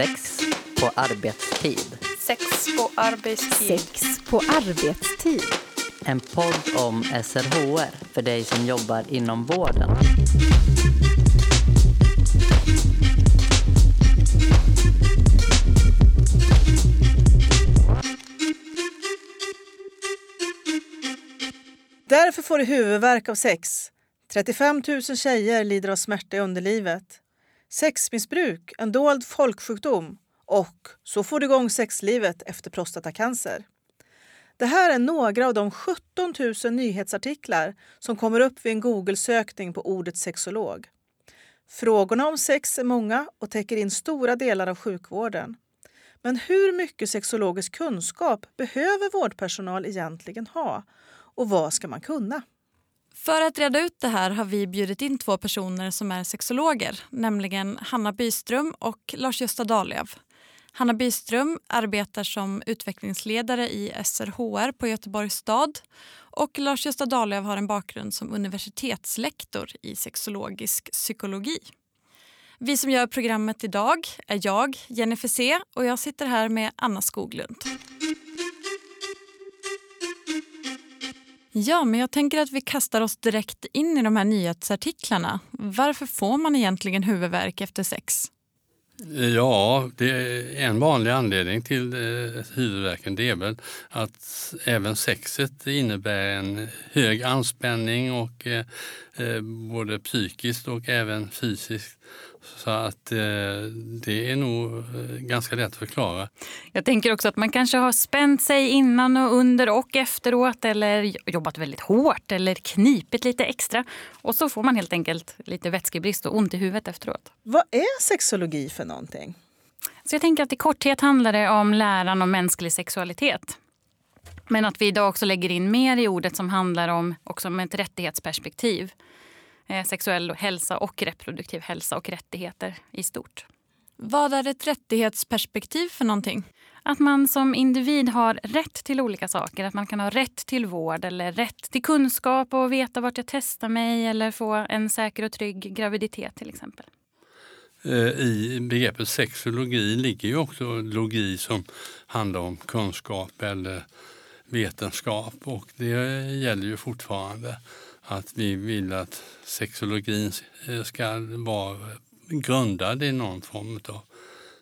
Sex på arbetstid. Sex på arbetstid. Sex på arbetstid. En podd om SRHR för dig som jobbar inom vården. Därför får du huvudvärk av sex. 35 000 tjejer lider av smärta i underlivet. Sexmissbruk, en dold folksjukdom. Och så får du igång sexlivet efter prostatacancer. Det här är några av de 17 000 nyhetsartiklar som kommer upp vid en Google-sökning på ordet sexolog. Frågorna om sex är många och täcker in stora delar av sjukvården. Men hur mycket sexologisk kunskap behöver vårdpersonal egentligen ha? Och vad ska man kunna? För att reda ut det här har vi bjudit in två personer som är sexologer, nämligen Hanna Byström och Lars-Gösta Dahlöf. Hanna Byström arbetar som utvecklingsledare i SRHR på Göteborgs stad och Lars-Gösta Dahlöf har en bakgrund som universitetslektor i sexologisk psykologi. Vi som gör programmet idag är jag, Jennifer C och jag sitter här med Anna Skoglund. Ja, men jag tänker att vi kastar oss direkt in i de här nyhetsartiklarna. Varför får man egentligen huvudvärk efter sex? Ja, det är en vanlig anledning till eh, huvudvärken det är väl att även sexet innebär en hög anspänning och eh, både psykiskt och även fysiskt. Så att eh, det är nog eh, ganska lätt att förklara. Jag tänker också att man kanske har spänt sig innan och under och efteråt eller jobbat väldigt hårt eller knipit lite extra. Och så får man helt enkelt lite vätskebrist och ont i huvudet efteråt. Vad är sexologi för någonting? Så jag tänker att i korthet handlar det om läran om mänsklig sexualitet. Men att vi idag också lägger in mer i ordet som handlar om också om ett rättighetsperspektiv. Eh, sexuell hälsa och reproduktiv hälsa och rättigheter i stort. Vad är ett rättighetsperspektiv för någonting? Att man som individ har rätt till olika saker. Att man kan ha rätt till vård eller rätt till kunskap och veta vart jag testar mig eller få en säker och trygg graviditet till exempel. Eh, I begreppet sexologi ligger ju också logi som handlar om kunskap eller vetenskap och det gäller ju fortfarande att vi vill att sexologin ska vara grundad i någon form av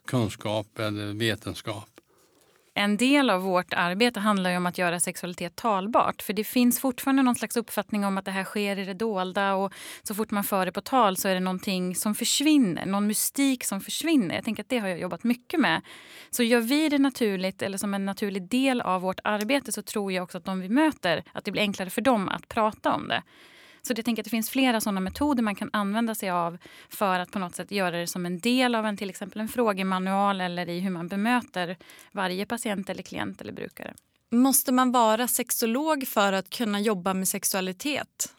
kunskap eller vetenskap. En del av vårt arbete handlar om att göra sexualitet talbart. För det finns fortfarande någon slags uppfattning om att det här sker i det dolda och så fort man för det på tal så är det någonting som försvinner, någon mystik som försvinner. Jag tänker att det har jag jobbat mycket med. Så gör vi det naturligt eller som en naturlig del av vårt arbete så tror jag också att de vi möter, att det blir enklare för dem att prata om det. Så jag tänker att det finns flera sådana metoder man kan använda sig av för att på något sätt göra det som en del av en till exempel en frågemanual eller i hur man bemöter varje patient eller klient eller brukare. Måste man vara sexolog för att kunna jobba med sexualitet?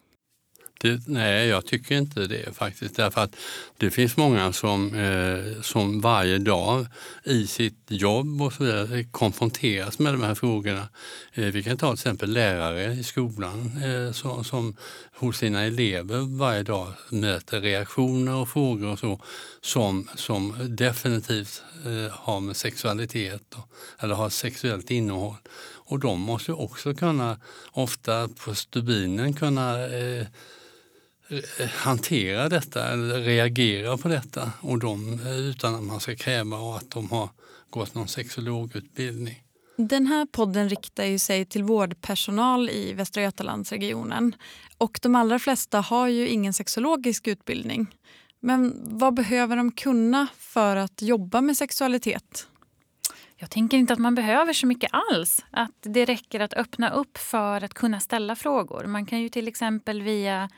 Det, nej, jag tycker inte det faktiskt. Därför att det finns många som, eh, som varje dag i sitt jobb och så vidare konfronteras med de här frågorna. Eh, vi kan ta till exempel lärare i skolan eh, som, som hos sina elever varje dag möter reaktioner och frågor och så som, som definitivt eh, har med sexualitet och, eller har sexuellt innehåll. Och de måste också kunna, ofta på stubinen, kunna eh, hantera detta eller reagera på detta och de, utan att man ska kräva att de har gått någon sexologutbildning. Den här podden riktar ju sig till vårdpersonal i Västra Götalandsregionen. Och de allra flesta har ju ingen sexologisk utbildning. Men vad behöver de kunna för att jobba med sexualitet? Jag tänker inte att man behöver så mycket alls. Att Det räcker att öppna upp för att kunna ställa frågor. Man kan ju till exempel via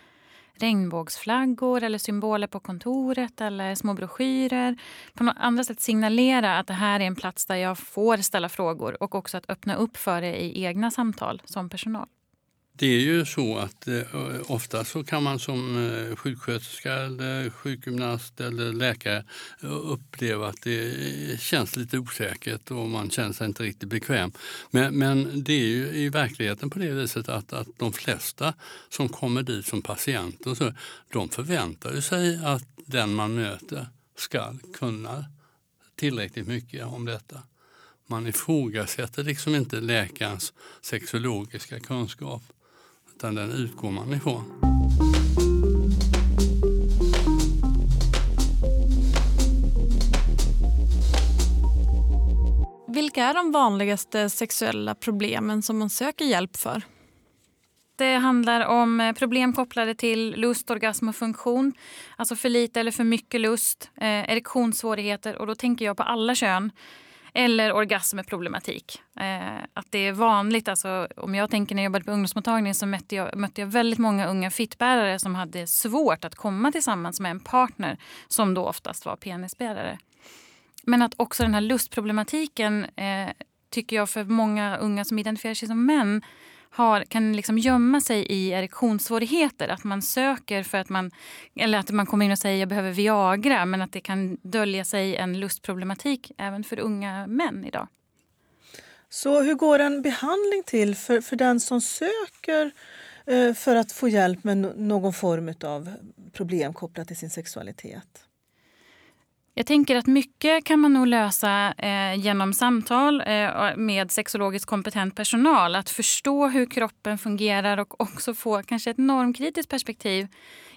regnbågsflaggor eller symboler på kontoret eller små broschyrer. På något andra sätt signalera att det här är en plats där jag får ställa frågor och också att öppna upp för det i egna samtal som personal. Det är ju så att eh, ofta så kan man som eh, sjuksköterska, eller sjukgymnast eller läkare eh, uppleva att det eh, känns lite osäkert och man känner sig inte riktigt bekväm. Men, men det är ju i verkligheten på det viset att, att de flesta som kommer dit som patienter så, de förväntar sig att den man möter ska kunna tillräckligt mycket om detta. Man ifrågasätter liksom inte läkarens sexologiska kunskap utan den utgår man ifrån. Vilka är de vanligaste sexuella problemen som man söker hjälp för? Det handlar om eh, problem kopplade till lust, orgasm och funktion. Alltså för lite eller för mycket lust, eh, erektionssvårigheter och då tänker jag på alla kön. Eller orgasmproblematik. Eh, att det är vanligt. Alltså, om jag tänker när jag jobbade på ungdomsmottagningen så mötte jag, mötte jag väldigt många unga fittbärare som hade svårt att komma tillsammans med en partner som då oftast var penisbärare. Men att också den här lustproblematiken eh, tycker jag för många unga som identifierar sig som män har, kan liksom gömma sig i erektionssvårigheter. Att man söker för att man, eller att man kommer in och säger jag behöver Viagra men att det kan dölja sig en lustproblematik även för unga män idag. Så hur går en behandling till för, för den som söker eh, för att få hjälp med någon form av problem kopplat till sin sexualitet? Jag tänker att mycket kan man nog lösa eh, genom samtal eh, med sexologiskt kompetent personal. Att förstå hur kroppen fungerar och också få kanske ett normkritiskt perspektiv.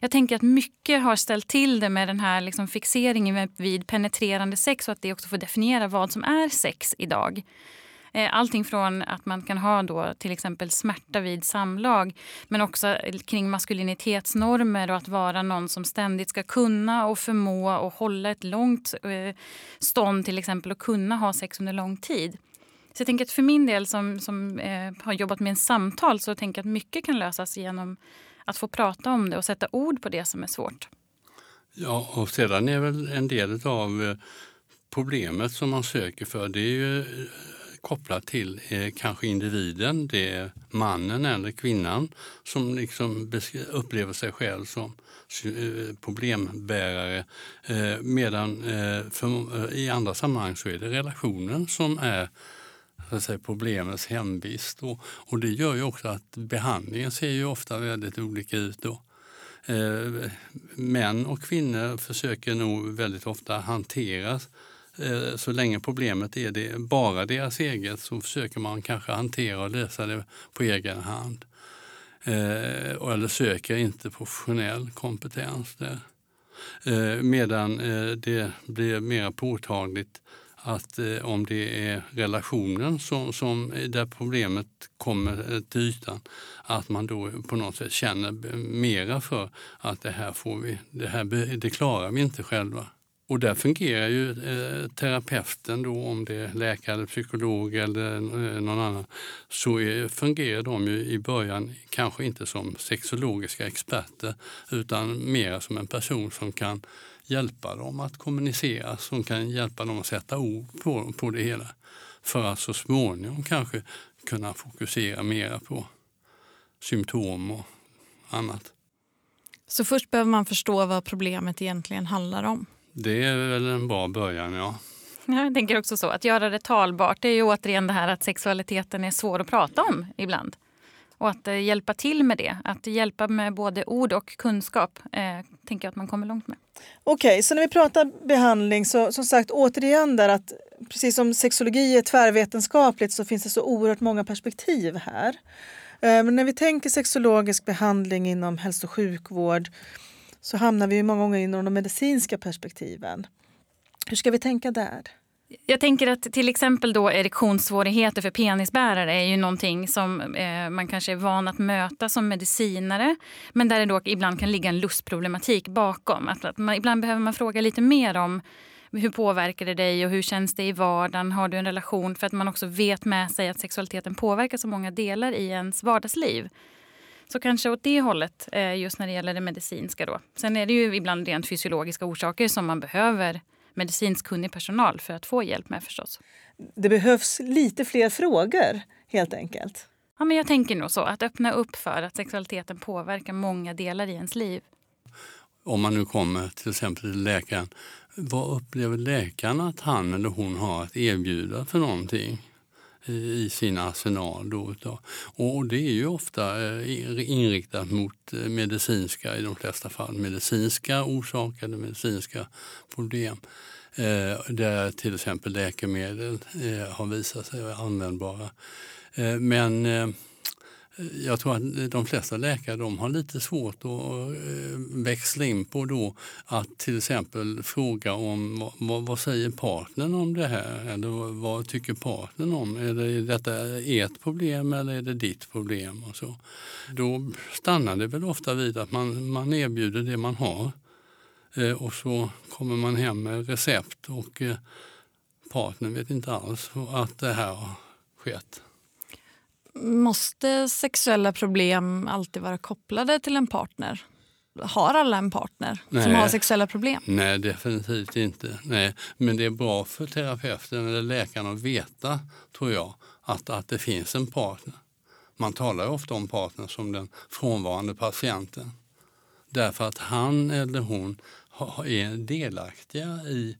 Jag tänker att mycket har ställt till det med den här liksom, fixeringen vid penetrerande sex och att det också får definiera vad som är sex idag. Eh, allting från att man kan ha då till exempel smärta vid samlag men också eh, kring maskulinitetsnormer och att vara någon som ständigt ska kunna och förmå och hålla ett långt eh, stånd till exempel och kunna ha sex under lång tid. Så jag tänker att för min del som, som eh, har jobbat med en samtal så tänker jag att mycket kan lösas genom att få prata om det och sätta ord på det som är svårt. Ja, och sedan är väl en del av problemet som man söker för det är ju kopplat till eh, kanske individen, det är mannen eller kvinnan som liksom upplever sig själv som eh, problembärare. Eh, medan eh, för, eh, i andra sammanhang så är det relationen som är så att säga, problemets hemvist. Och, och det gör ju också att behandlingen ser ju ofta väldigt olika ut. Då. Eh, män och kvinnor försöker nog väldigt ofta hantera Eh, så länge problemet är det bara deras eget så försöker man kanske hantera och lösa det på egen hand. Eh, eller söker inte professionell kompetens där. Eh, medan eh, det blir mer påtagligt att eh, om det är relationen som, som, där problemet kommer till ytan, att man då på något sätt känner mera för att det här, får vi, det här det klarar vi inte själva. Och där fungerar ju eh, terapeuten då, om det är läkare, psykolog eller eh, någon annan, så är, fungerar de ju i början kanske inte som sexologiska experter utan mer som en person som kan hjälpa dem att kommunicera, som kan hjälpa dem att sätta ord på, på det hela. För att så småningom kanske kunna fokusera mera på symptom och annat. Så först behöver man förstå vad problemet egentligen handlar om? Det är väl en bra början, ja. Jag tänker också så. Att göra det talbart det är ju återigen det här att sexualiteten är svår att prata om ibland. Och att eh, hjälpa till med det. Att hjälpa med både ord och kunskap eh, tänker jag att man kommer långt med. Okej, okay, så när vi pratar behandling så som sagt återigen där att precis som sexologi är tvärvetenskapligt så finns det så oerhört många perspektiv här. Eh, men när vi tänker sexologisk behandling inom hälso och sjukvård så hamnar vi många gånger inom de medicinska perspektiven. Hur ska vi tänka där? Jag tänker att till exempel då erektionssvårigheter för penisbärare är ju någonting som eh, man kanske är van att möta som medicinare. Men där det då ibland kan ligga en lustproblematik bakom. Att, att man, ibland behöver man fråga lite mer om hur påverkar det dig och hur känns det i vardagen? Har du en relation? För att man också vet med sig att sexualiteten påverkar så många delar i ens vardagsliv. Så kanske åt det hållet eh, just när det gäller det medicinska. Då. Sen är det ju ibland rent fysiologiska orsaker som man behöver medicinskt kunnig personal för att få hjälp med förstås. Det behövs lite fler frågor helt enkelt. Ja, men jag tänker nog så. Att öppna upp för att sexualiteten påverkar många delar i ens liv. Om man nu kommer till exempel till läkaren, vad upplever läkaren att han eller hon har att erbjuda för någonting? I sin arsenal. Då, och det är ju ofta eh, inriktat mot eh, medicinska, i de flesta fall, medicinska orsaker eller medicinska problem. Eh, där till exempel läkemedel har visat sig användbara. Men jag tror att de flesta läkare de har lite svårt att eh, växla in på då att till exempel fråga om vad, vad säger partnern om det här eller vad tycker partnern om? Är det detta ert problem eller är det ditt problem? Och så. Då stannar det väl ofta vid att man, man erbjuder det man har eh, och så kommer man hem med recept och eh, partnern vet inte alls att det här har skett. Måste sexuella problem alltid vara kopplade till en partner? Har alla en partner Nej. som har sexuella problem? Nej, definitivt inte. Nej. Men det är bra för terapeuten eller läkaren att veta, tror jag, att, att det finns en partner. Man talar ofta om partner som den frånvarande patienten. Därför att han eller hon är delaktiga i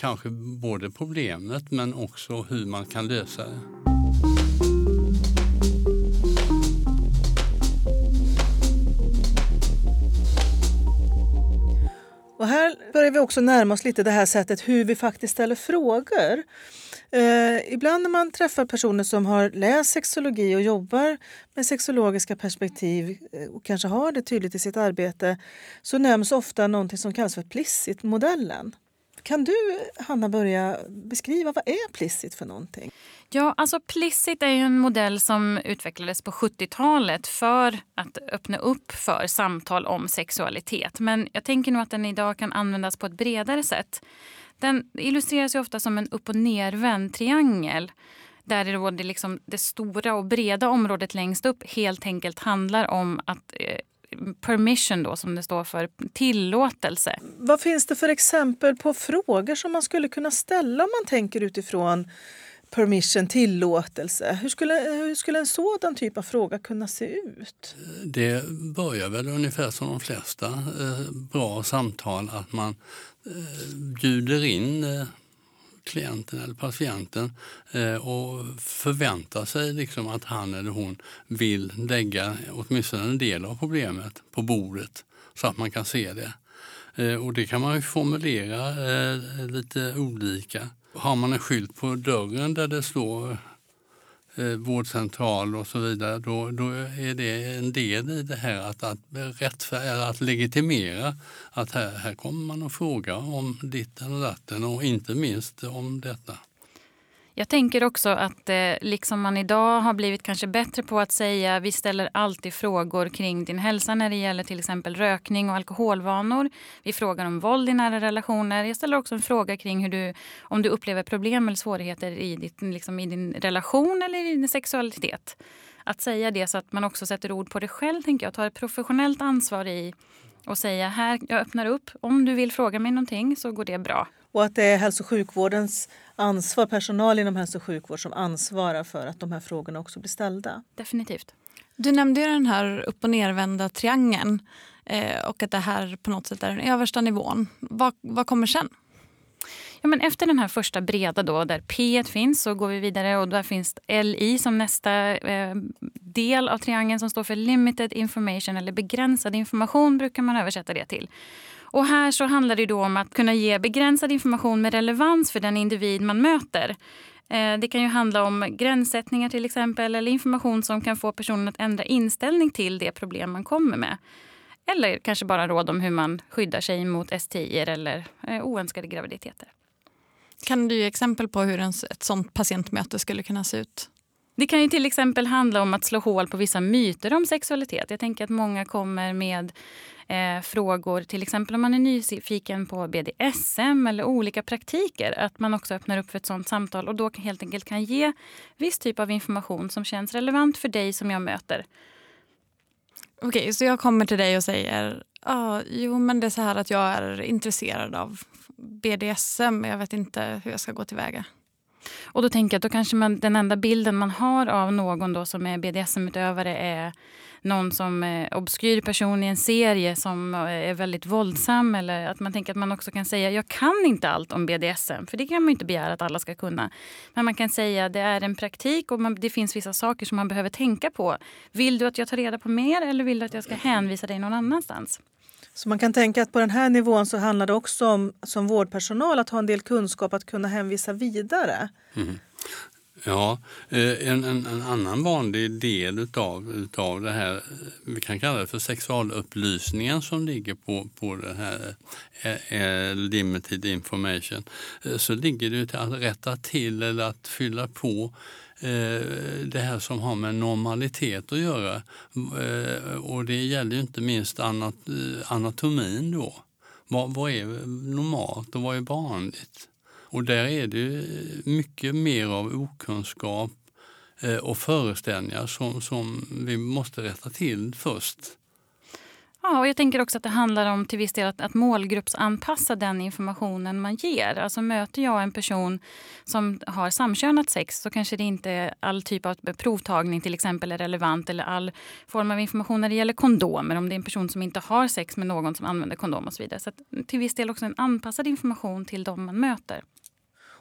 kanske både problemet men också hur man kan lösa det. Och här börjar vi också närma oss lite det här sättet hur vi faktiskt ställer frågor. Eh, ibland när man träffar personer som har läst sexologi och jobbar med sexologiska perspektiv eh, och kanske har det tydligt i sitt arbete så nämns ofta något som kallas för Plicit-modellen. Kan du, Hanna, börja beskriva vad är Plissit för någonting? Ja, alltså Plissit är en modell som utvecklades på 70-talet för att öppna upp för samtal om sexualitet. Men jag tänker nog att den idag kan användas på ett bredare sätt. Den illustreras ju ofta som en upp och nervänd triangel där det, då det, liksom, det stora och breda området längst upp helt enkelt handlar om att eh, permission då, som det står för, tillåtelse. Vad finns det för exempel på frågor som man skulle kunna ställa om man tänker utifrån permission, tillåtelse. Hur skulle, hur skulle en sådan typ av fråga kunna se ut? Det börjar väl ungefär som de flesta eh, bra samtal att man eh, bjuder in eh, klienten eller patienten eh, och förväntar sig liksom att han eller hon vill lägga åtminstone en del av problemet på bordet så att man kan se det. Eh, och det kan man formulera eh, lite olika. Har man en skylt på dörren där det står Eh, vårdcentral och så vidare, då, då är det en del i det här att, att, rättfär, att legitimera att här, här kommer man att fråga om ditten och datten och inte minst om detta. Jag tänker också att eh, liksom man idag har blivit kanske bättre på att säga vi ställer alltid frågor kring din hälsa när det gäller till exempel rökning och alkoholvanor. Vi frågar om våld i nära relationer. Jag ställer också en fråga kring hur du, om du upplever problem eller svårigheter i, ditt, liksom i din relation eller i din sexualitet. Att säga det så att man också sätter ord på det själv, tänker jag. Tar ett professionellt ansvar i och säga här, jag öppnar upp. Om du vill fråga mig någonting så går det bra. Och att det är hälso och sjukvårdens ansvar, personal inom hälso och sjukvård som ansvarar för att de här frågorna också blir ställda. Definitivt. Du nämnde ju den här upp och nervända triangeln eh, och att det här på något sätt är den översta nivån. Vad, vad kommer sen? Ja, men efter den här första breda då, där P finns så går vi vidare och där finns LI som nästa eh, del av triangeln som står för limited information eller begränsad information brukar man översätta det till. Och här så handlar det då om att kunna ge begränsad information med relevans för den individ man möter. Eh, det kan ju handla om gränssättningar till exempel eller information som kan få personen att ändra inställning till det problem man kommer med. Eller kanske bara råd om hur man skyddar sig mot STI eller eh, oönskade graviditeter. Kan du ge exempel på hur ett sånt patientmöte skulle kunna se ut? Det kan ju till exempel handla om att slå hål på vissa myter om sexualitet. Jag tänker att många kommer med eh, frågor, till exempel om man är nyfiken på BDSM eller olika praktiker, att man också öppnar upp för ett sånt samtal och då helt enkelt kan ge viss typ av information som känns relevant för dig som jag möter. Okej, okay, så jag kommer till dig och säger ah, jo men det är så här att jag är intresserad av BDSM, men jag vet inte hur jag ska gå tillväga. Och då tänker jag att då kanske man, den enda bilden man har av någon då som är BDSM-utövare är någon som är obskyr person i en serie som eh, är väldigt våldsam. Eller att man tänker att man också kan säga jag kan inte allt om BDSM. För det kan man inte begära att alla ska kunna. Men man kan säga att det är en praktik och man, det finns vissa saker som man behöver tänka på. Vill du att jag tar reda på mer eller vill du att jag ska hänvisa dig någon annanstans? Så man kan tänka att på den här nivån så handlar det också om som vårdpersonal att ha en del kunskap att kunna hänvisa vidare. Mm. Ja, eh, en, en, en, annan vanlig del utav, utav det här, vi kan kalla det för sexualupplysningen som ligger på, på det här eh, eh limited information, eh, så ligger det till att rätta till eller att fylla på Eh, det här som har med normalitet att göra. Eh, och det gäller ju inte minst eh, anatomin då. Vad, vad är normalt och vad är vanligt? Och där är det mycket mer av okunskap och föreställningar som, som vi måste rätta till först. Ja, och jag tänker också att det handlar om till viss del att, att målgruppsanpassa den informationen man ger. Alltså möter jag en person som har samkönat sex så kanske det inte all typ av provtagning till exempel är relevant eller all form av information när det gäller kondomer. Om det är en person som inte har sex med någon som använder kondom och så vidare. Så till viss del också en anpassad information till de man möter.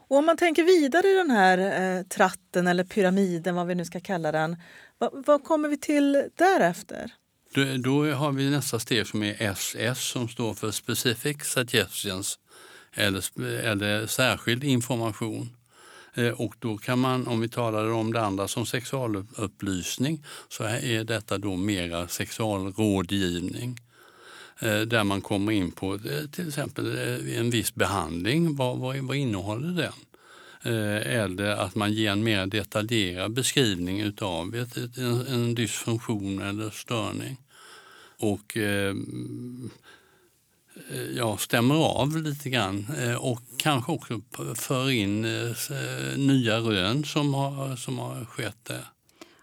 Och om man tänker vidare i den här eh, tratten eller pyramiden, vad vi nu ska kalla den. Vad, vad kommer vi till därefter? Då, då, har vi nästa steg som är SS som står för Specific Suggestions eller, eller särskild information. Eh, och då kan man, om vi talar om det andra som sexualupplysning, så är detta då mera sexualrådgivning. Eh, där man kommer in på eh, till exempel en viss behandling. Vad, vad, vad innehåller den? Eller att man ger en mer detaljerad beskrivning av en, en dysfunktion eller störning. Och ehm, eh, ja, stämmer av lite grann eh, och kanske också för in eh, nya rön som har, som har skett där.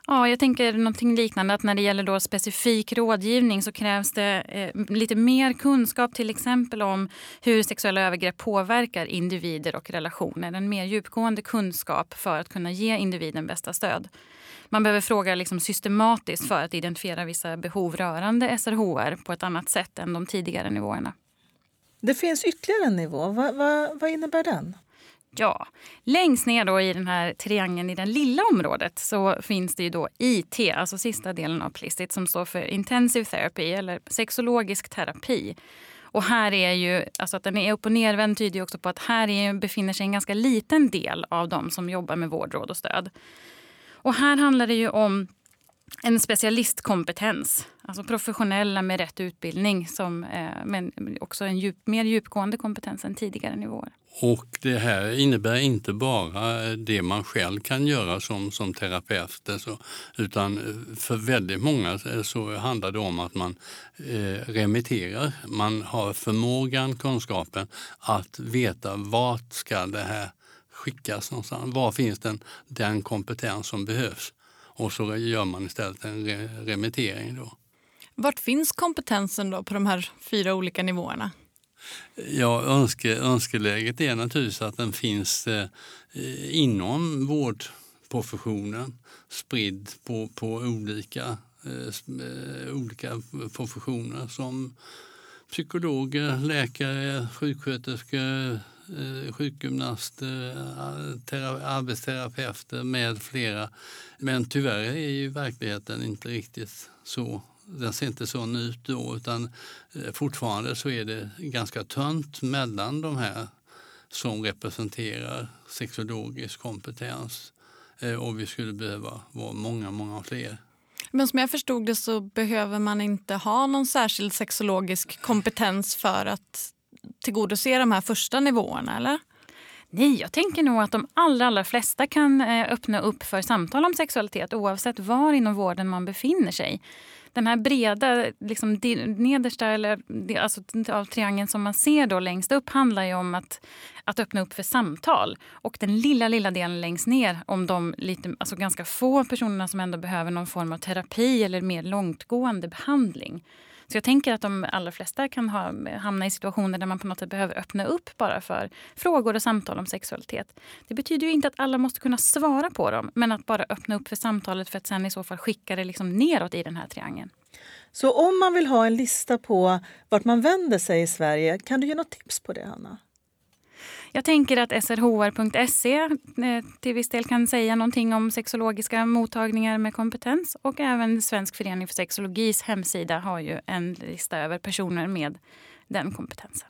Ja, jag tänker någonting liknande att när det gäller då specifik rådgivning så krävs det eh, lite mer kunskap till exempel om hur sexuella övergrepp påverkar individer och relationer. En mer djupgående kunskap för att kunna ge individen bästa stöd. Man behöver fråga liksom systematiskt för att identifiera vissa behov rörande SRHR på ett annat sätt än de tidigare nivåerna. Det finns ytterligare en nivå. vad, vad, vad innebär den? Ja, längst ner då i den här triangeln i det lilla området så finns det ju då IT, alltså sista delen av plistit som står för intensive therapy eller sexologisk terapi. Och här är ju, alltså att den är upp och nervänd tyder också på att här är, befinner sig en ganska liten del av de som jobbar med vård, råd och stöd. Och här handlar det ju om en specialistkompetens. Alltså professionella med rätt utbildning som, eh, men också en djup, mer djupgående kompetens än tidigare nivåer. Och det här innebär inte bara det man själv kan göra som, som terapeut alltså, utan för väldigt många så handlar det om att man eh, remitterar. Man har förmågan, kunskapen att veta vart ska det här skickas någonstans. Var finns den, den kompetens som behövs? Och så gör man istället en re remittering. Då. Vart finns kompetensen då på de här fyra olika nivåerna? Ja, önske, önskeläget är naturligtvis att den finns eh, inom vårdprofessionen spridd på, på olika, eh, olika professioner som psykologer, läkare, sjuksköterskor, eh, Eh, sjukgymnaster, eh, arbetsterapeuter med flera. Men tyvärr är ju verkligheten inte riktigt så den ser inte sån ut då utan eh, fortfarande så är det ganska tunt mellan de här som representerar sexologisk kompetens och vi skulle behöva vara många, många fler. Men som jag förstod det så behöver man inte ha någon särskild sexologisk kompetens för att tillgodose de här första nivåerna, eller? Nej, jag tänker nog att de allra, allra flesta kan eh, öppna upp för samtal om sexualitet oavsett var inom vården man befinner sig den här breda, liksom, nedersta eller, alltså, av triangeln som man ser då längst upp handlar ju om att, att öppna upp för samtal. Och den lilla, lilla delen längst ner om de lite, alltså ganska få personerna som ändå behöver någon form av terapi eller mer långtgående behandling. Så jag tänker att de allra flesta kan ha, hamna i situationer där man på något sätt behöver öppna upp bara för frågor och samtal om sexualitet. Det betyder ju inte att alla måste kunna svara på dem, men att bara öppna upp för samtalet för att sen i så fall skicka det liksom neråt i den här triangeln. Så om man vill ha en lista på vart man vänder sig i Sverige, kan du ge något tips på det, Hanna? Jag tänker att srhr.se eh, till viss del kan säga någonting om sexologiska mottagningar med kompetens. Och även Svensk förening för sexologis hemsida har ju en lista över personer med den kompetensen.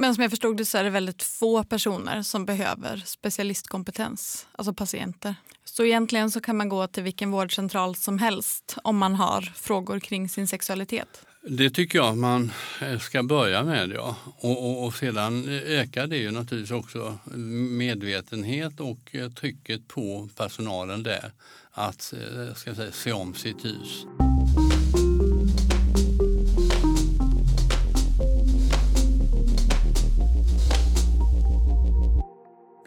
Men som jag förstod det så är det väldigt få personer som behöver specialistkompetens, alltså patienter. Så egentligen så kan man gå till vilken vårdcentral som helst om man har frågor kring sin sexualitet. Det tycker jag man eh, ska börja med. Ja. Och, och, och sedan ökar det ju naturligtvis också medvetenhet och eh, trycket på personalen där att eh, ska säga, se om sitt hus.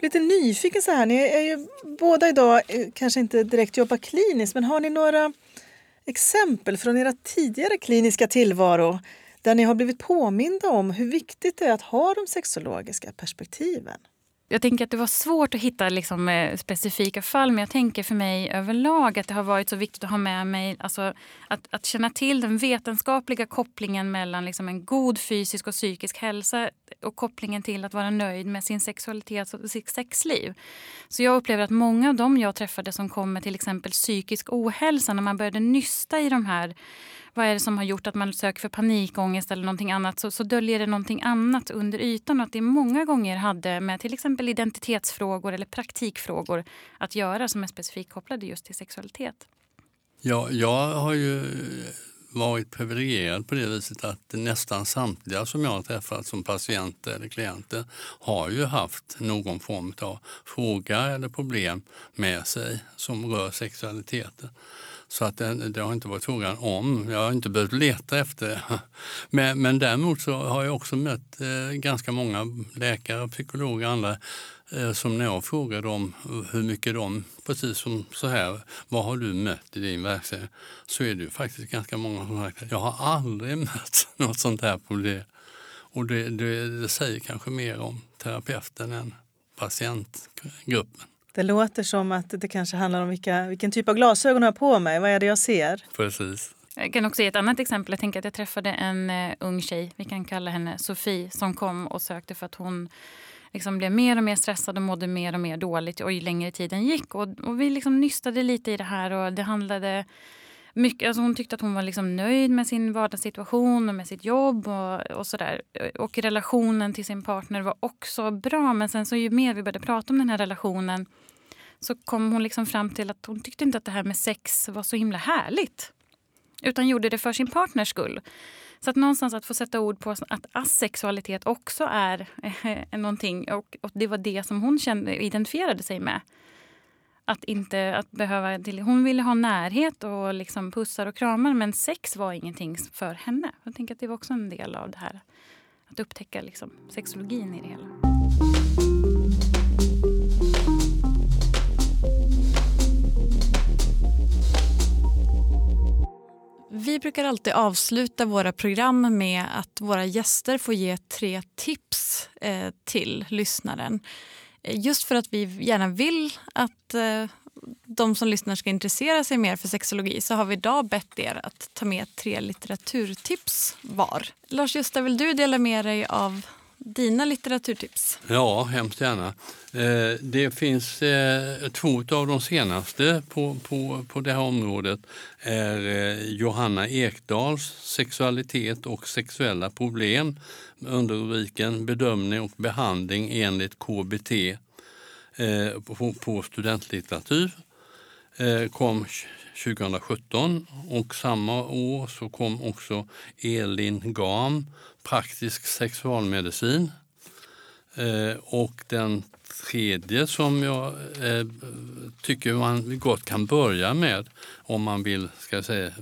Lite nyfiken så här, ni är ju båda idag kanske inte direkt jobbar kliniskt men har ni några exempel från era tidigare kliniska tillvaro där ni har blivit påminda om hur viktigt det är att ha de sexologiska perspektiven? Jag tänker att det var svårt att hitta liksom, eh, specifika fall men jag tänker för mig överlag att det har varit så viktigt att ha med mig alltså, att, att känna till den vetenskapliga kopplingen mellan liksom, en god fysisk och psykisk hälsa och kopplingen till att vara nöjd med sin sexualitet och sitt sexliv. Så jag upplever att många av dem jag träffade som kom med till exempel psykisk ohälsa när man började nysta i de här vad är det som har gjort att man söker för panikångest eller någonting annat så, så döljer det någonting annat under ytan. Och att det många gånger hade med till exempel identitetsfrågor eller praktikfrågor att göra som är specifikt kopplade just till sexualitet. Ja, jag har ju varit privilegierad på det viset att nästan samtliga som jag har träffat som patienter eller klienter har ju haft någon form av fråga eller problem med sig som rör sexualiteten. Så att det, det, har inte varit frågan om. Jag har inte behövt leta efter det. Men, men däremot så har jag också mött eh, ganska många läkare, psykologer och andra eh, som när jag frågar dem hur mycket de, precis som så här, vad har du mött i din verksamhet? Så är det ju faktiskt ganska många som sagt jag har aldrig mött något sånt här problem. Och det, det, det säger kanske mer om terapeuten än patientgruppen. Det låter som att det kanske handlar om vilka, vilken typ av glasögon jag har på mig. Vad är det jag ser? Precis. Jag kan också ge ett annat exempel. Jag tänker att jag träffade en uh, ung tjej, vi kan kalla henne Sofie, som kom och sökte för att hon liksom blev mer och mer stressad och mådde mer och mer dåligt och ju längre tiden gick. Och, och vi liksom nystade lite i det här och det handlade mycket, alltså hon tyckte att hon var liksom nöjd med sin vardagssituation och med sitt jobb. Och, och, sådär. och relationen till sin partner var också bra. Men sen så ju mer vi började prata om den här relationen så kom hon liksom fram till att hon tyckte inte att det här med sex var så himla härligt. Utan gjorde det för sin partners skull. Så att någonstans att få sätta ord på att asexualitet också är eh, eh, någonting. Och, och det var det som hon kände, identifierade sig med. Att inte att behöva... hon ville ha närhet och liksom pussar och kramar men sex var ingenting för henne. Jag tänker att det var också en del av det här. Att upptäcka liksom sexologin i det hela. Vi brukar alltid avsluta våra program med att våra gäster får ge tre tips eh, till lyssnaren. Just för att vi gärna vill att eh, de som lyssnar ska intressera sig mer för sexologi så har vi idag bett er att ta med tre litteraturtips var. Lars-Gösta, vill du dela med dig av dina litteraturtips? Ja, hemskt gärna. Eh, det finns eh, två av de senaste på, på, på det här området är eh, Johanna Ekdals Sexualitet och sexuella problem under rubriken Bedömning och behandling enligt KBT på, på studentlitteratur. Kom 2017 och samma år så kom också Elin Gam, Praktisk sexualmedicin. Eh, och den tredje som jag eh, tycker man gott kan börja med om man vill ska säga,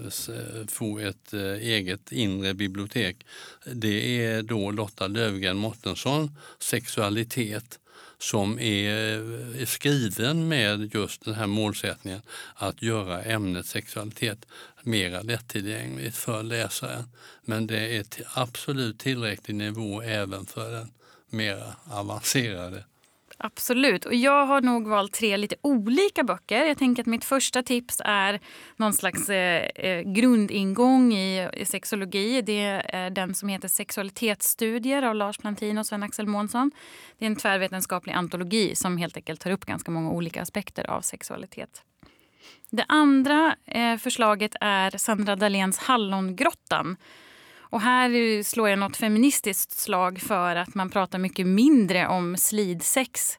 få ett eh, eget inre bibliotek. Det är då Lotta Lövgren Mårtensson, Sexualitet som är, eh, är skriven med just den här målsättningen att göra ämnet sexualitet mera lättillgängligt för läsaren. Men det är till absolut tillräcklig nivå även för den mera avancerade Absolut. Och jag har nog valt tre lite olika böcker. Jag tänker att mitt första tips är någon slags eh, eh grundingång i, i, sexologi. Det är den som heter Sexualitetsstudier av Lars Plantin och Sven-Axel Månsson. Det är en tvärvetenskaplig antologi som helt enkelt tar upp ganska många olika aspekter av sexualitet. Det andra eh, förslaget är Sandra Dahléns Hallongrottan och här slår jag något feministiskt slag för att man pratar mycket mindre om slidsex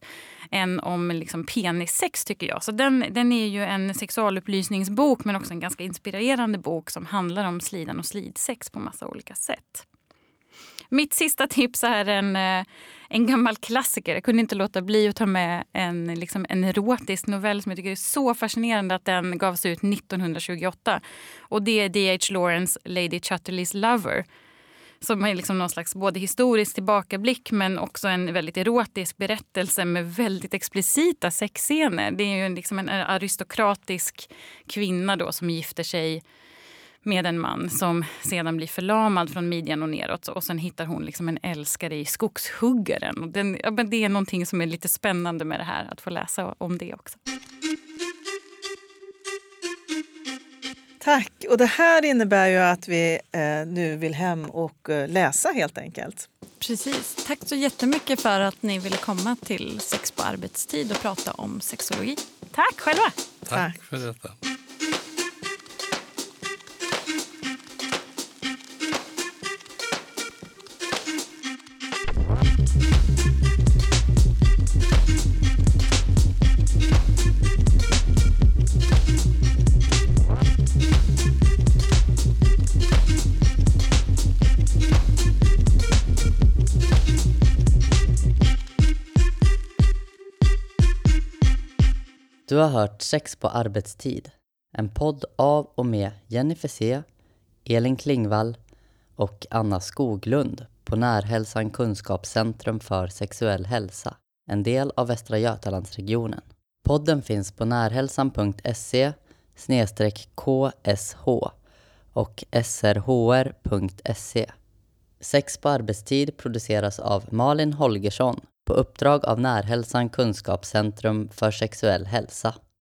än om liksom penissex tycker jag. Så den, den är ju en sexualupplysningsbok men också en ganska inspirerande bok som handlar om slidan och slidsex på massa olika sätt. Mitt sista tips är en, eh, en gammal klassiker. Jag kunde inte låta bli att ta med en, liksom en erotisk novell som jag tycker är så fascinerande att den gavs ut 1928. Och Det är D.H. Lawrence Lady Chatterleys Lover som är liksom någon slags både historisk tillbakablick men också en väldigt erotisk berättelse med väldigt explicita sexscener. Det är ju liksom en aristokratisk kvinna då som gifter sig med en man som sedan blir förlamad från midjan och neråt. Och sen hittar hon liksom en älskare i skogshuggaren. Och den, ja, men det är någonting som är lite spännande med det här, att få läsa om det också. Tack. Och det här innebär ju att vi eh, nu vill hem och eh, läsa helt enkelt. Precis. Tack så jättemycket för att ni ville komma till Sex på arbetstid och prata om sexologi. Tack själva. Tack, Tack. för detta. Har hört Sex på arbetstid, en podd av och med Jenny C, Elin Klingvall och Anna Skoglund på Närhälsan Kunskapscentrum för sexuell hälsa, en del av Västra Götalandsregionen. Podden finns på närhälsan.se ksh och srhr.se. Sex på arbetstid produceras av Malin Holgersson på uppdrag av Närhälsan Kunskapscentrum för sexuell hälsa.